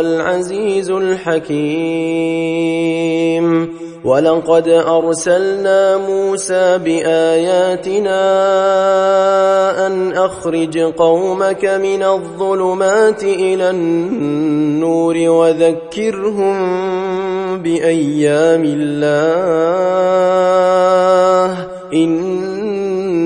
وهو العزيز الحكيم. ولقد أرسلنا موسى بآياتنا أن أخرج قومك من الظلمات إلى النور وذكرهم بأيام الله. إن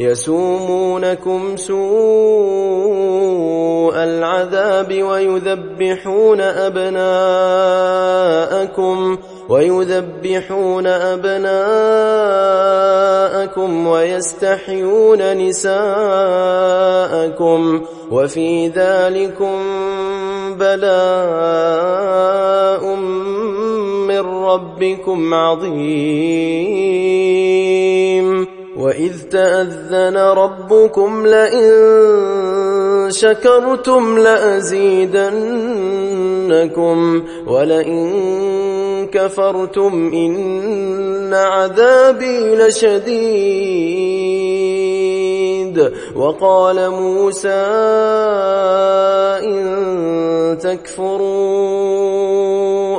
يسومونكم سوء العذاب ويذبحون أبناءكم ويذبحون أبناءكم ويستحيون نساءكم وفي ذلكم بلاء من ربكم عظيم. وإذ تأذن ربكم لئن شكرتم لأزيدنكم ولئن كفرتم إن عذابي لشديد وقال موسى إن تكفروا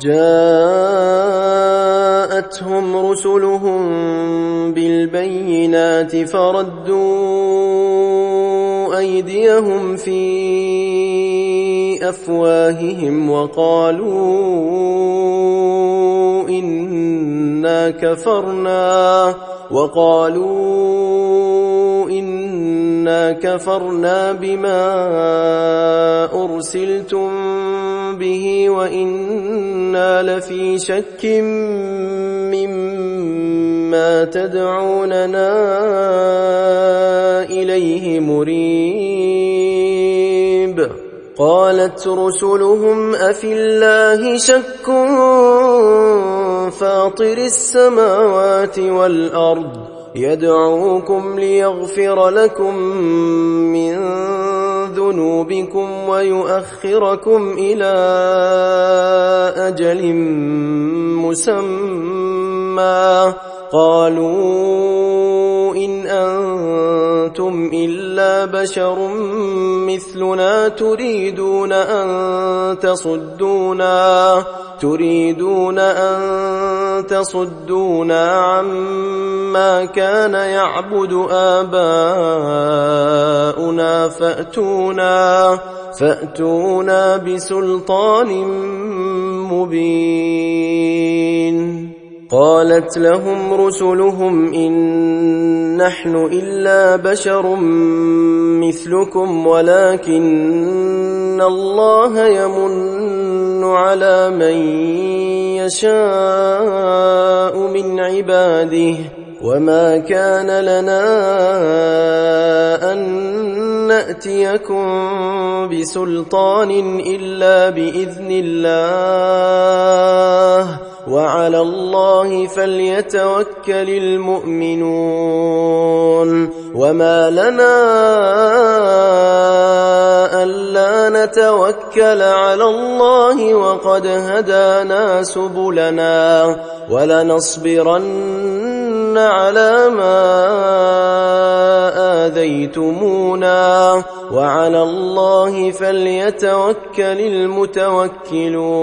جاءتهم رسلهم بالبينات فردوا أيديهم في أفواههم وقالوا إنا كفرنا وقالوا إنا كفرنا بما أرسلتم به وإنا لفي شك مما تدعوننا إليه مريب. قالت رسلهم أفي الله شك فاطر السماوات والأرض يدعوكم ليغفر لكم من ذنوبكم ويؤخركم إلى أجل مسمى. قالوا إن أنتم إلا بشر مثلنا تريدون أن تصدونا تريدون أن تصدونا عما كان يعبد آباؤنا فأتونا فأتونا بسلطان مبين. قالت لهم رسلهم إن نحن إلا بشر مثلكم ولكن الله يمن على من يشاء من عباده. وما كان لنا أن نأتيكم بسلطان إلا بإذن الله وعلى الله فليتوكل المؤمنون وما لنا ألا نتوكل على الله وقد هدانا سبلنا ولنصبرن على ما آذيتمونا وعلى الله فليتوكل المتوكلون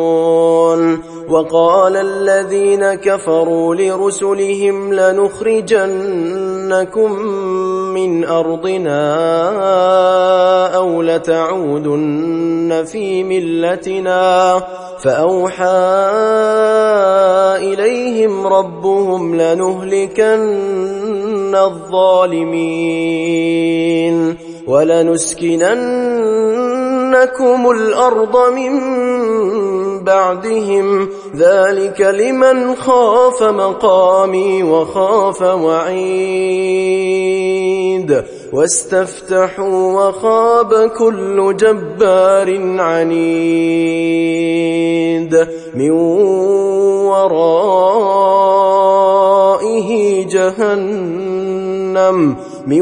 وقال الذين كفروا لرسلهم لنخرجنكم من أرضنا أو لتعودن في ملتنا فأوحى إليهم ربهم لنهلكن الظالمين ولنسكننكم الأرض من بعدهم ذلك لمن خاف مقامي وخاف وعيد واستفتحوا وخاب كل جبار عنيد من ورائه جهنم من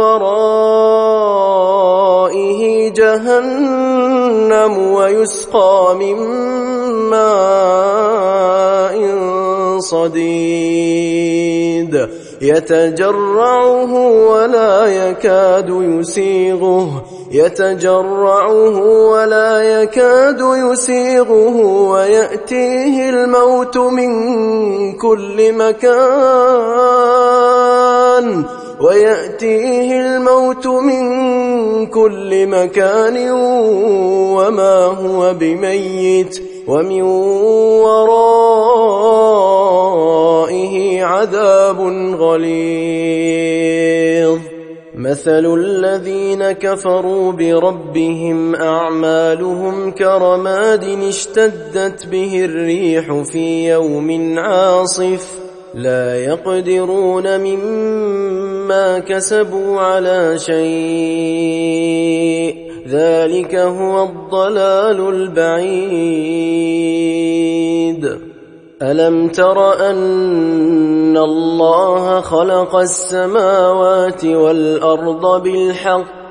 ورائه جهنم ويسقى من ماء صديد يتجرعه ولا يكاد يسيغه يتجرعه ولا يكاد يسيغه ويأتيه الموت من كل مكان ويأتيه الموت من كل مكان وما هو بميت ومن ورائه عذاب غليظ. مثل الذين كفروا بربهم أعمالهم كرماد اشتدت به الريح في يوم عاصف لا يقدرون مما كسبوا على شيء. ذلك هو الضلال البعيد. ألم تر أن الله خلق السماوات والأرض بالحق؟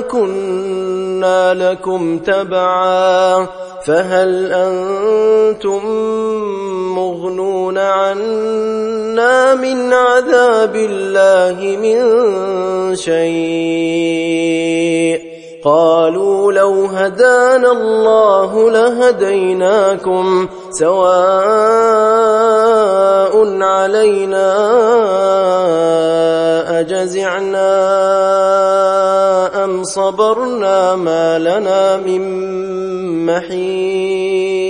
كنا لكم تبعا فهل أنتم مغنون عنا من عذاب الله من شيء قالوا لو هدانا الله لهديناكم سواء علينا أجزعنا أم صبرنا ما لنا من محيص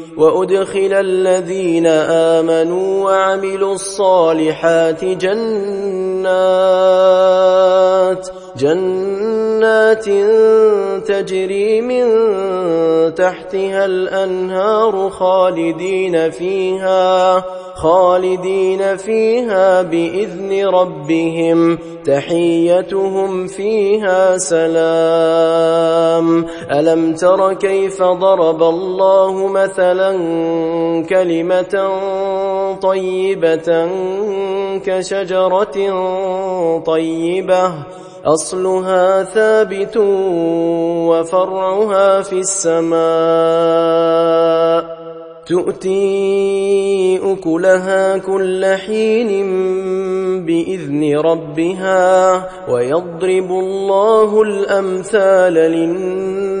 وأدخل الذين آمنوا وعملوا الصالحات جنات جنات تجري من تحتها الأنهار خالدين فيها خالدين فيها بإذن ربهم تحيتهم فيها سلام. ألم تر كيف ضرب الله مثلا كلمة طيبة كشجرة طيبة؟ أصلها ثابت وفرعها في السماء. تؤتي أكلها كل حين بإذن ربها ويضرب الله الأمثال للناس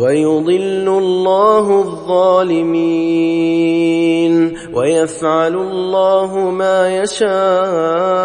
ويضل الله الظالمين ويفعل الله ما يشاء.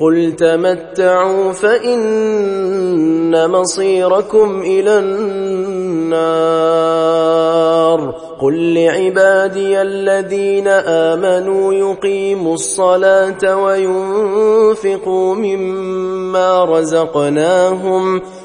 قل تمتعوا فإن مصيركم إلى النار قل لعبادي الذين آمنوا يقيموا الصلاة وينفقوا مما رزقناهم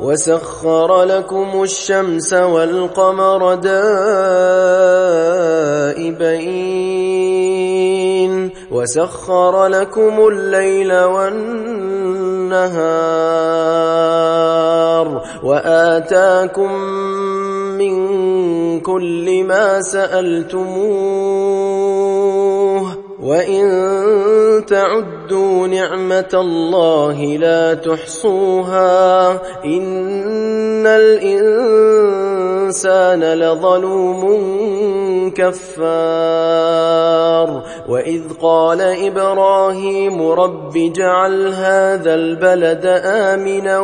وسخر لكم الشمس والقمر دائبين وسخر لكم الليل والنهار وآتاكم من كل ما سألتموه وإن تعدوا نعمة الله لا تحصوها إن الإنسان لظلوم كفار وإذ قال إبراهيم رب جعل هذا البلد آمنا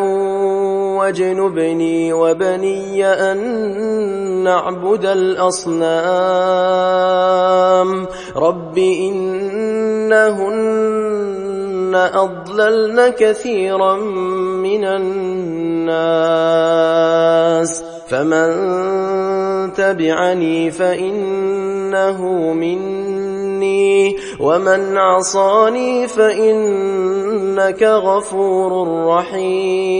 واجنبني وبني أن نعبد الأصنام. رب إنهن أضللن كثيرا من الناس. فمن تبعني فإنه مني ومن عصاني فإنك غفور رحيم.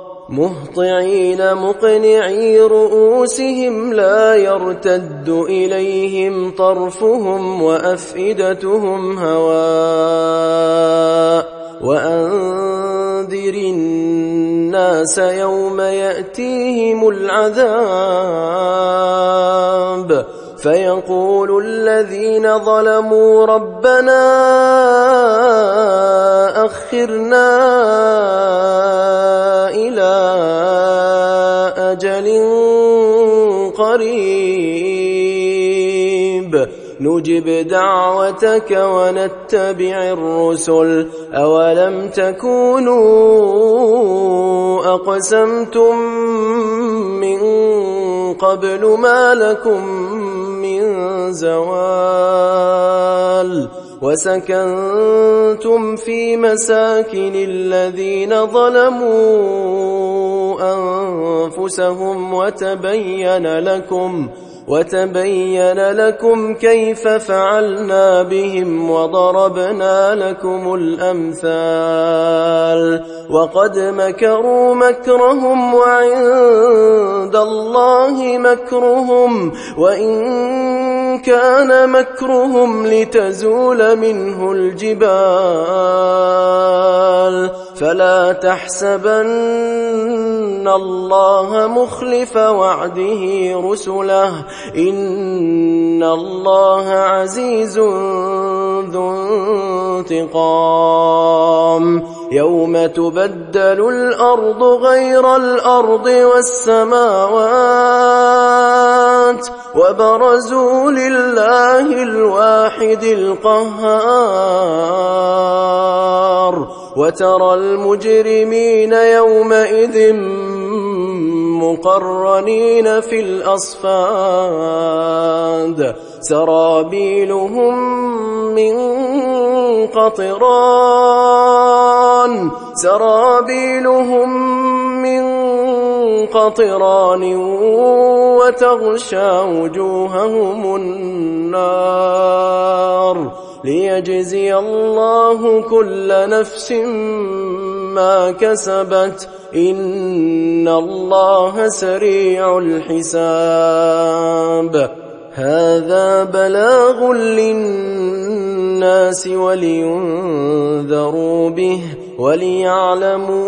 مهطعين مقنعي رؤوسهم لا يرتد إليهم طرفهم وأفئدتهم هواء وأنذر الناس يوم يأتيهم العذاب فيقول الذين ظلموا ربنا أخرنا إلى أجل قريب. نجب دعوتك ونتبع الرسل. أولم تكونوا أقسمتم من قبل ما لكم زوال وسكنتم في مساكن الذين ظلموا أنفسهم وتبين لكم وتبين لكم كيف فعلنا بهم وضربنا لكم الأمثال وقد مكروا مكرهم وعند الله مكرهم وإن كان مكرهم لتزول منه الجبال. فلا تحسبن الله مخلف وعده رسله. إن الله عزيز ذو انتقام. يوم تبدل الأرض غير الأرض والسماوات. وبرزوا لله الواحد القهار وترى المجرمين يومئذ مقرنين في الأصفاد. سرابيلهم من قطران سرابيلهم من قطران وتغشى وجوههم النار ليجزي الله كل نفس ما كسبت. إن الله سريع الحساب. هذا بلاغ للناس ولينذروا به وليعلموا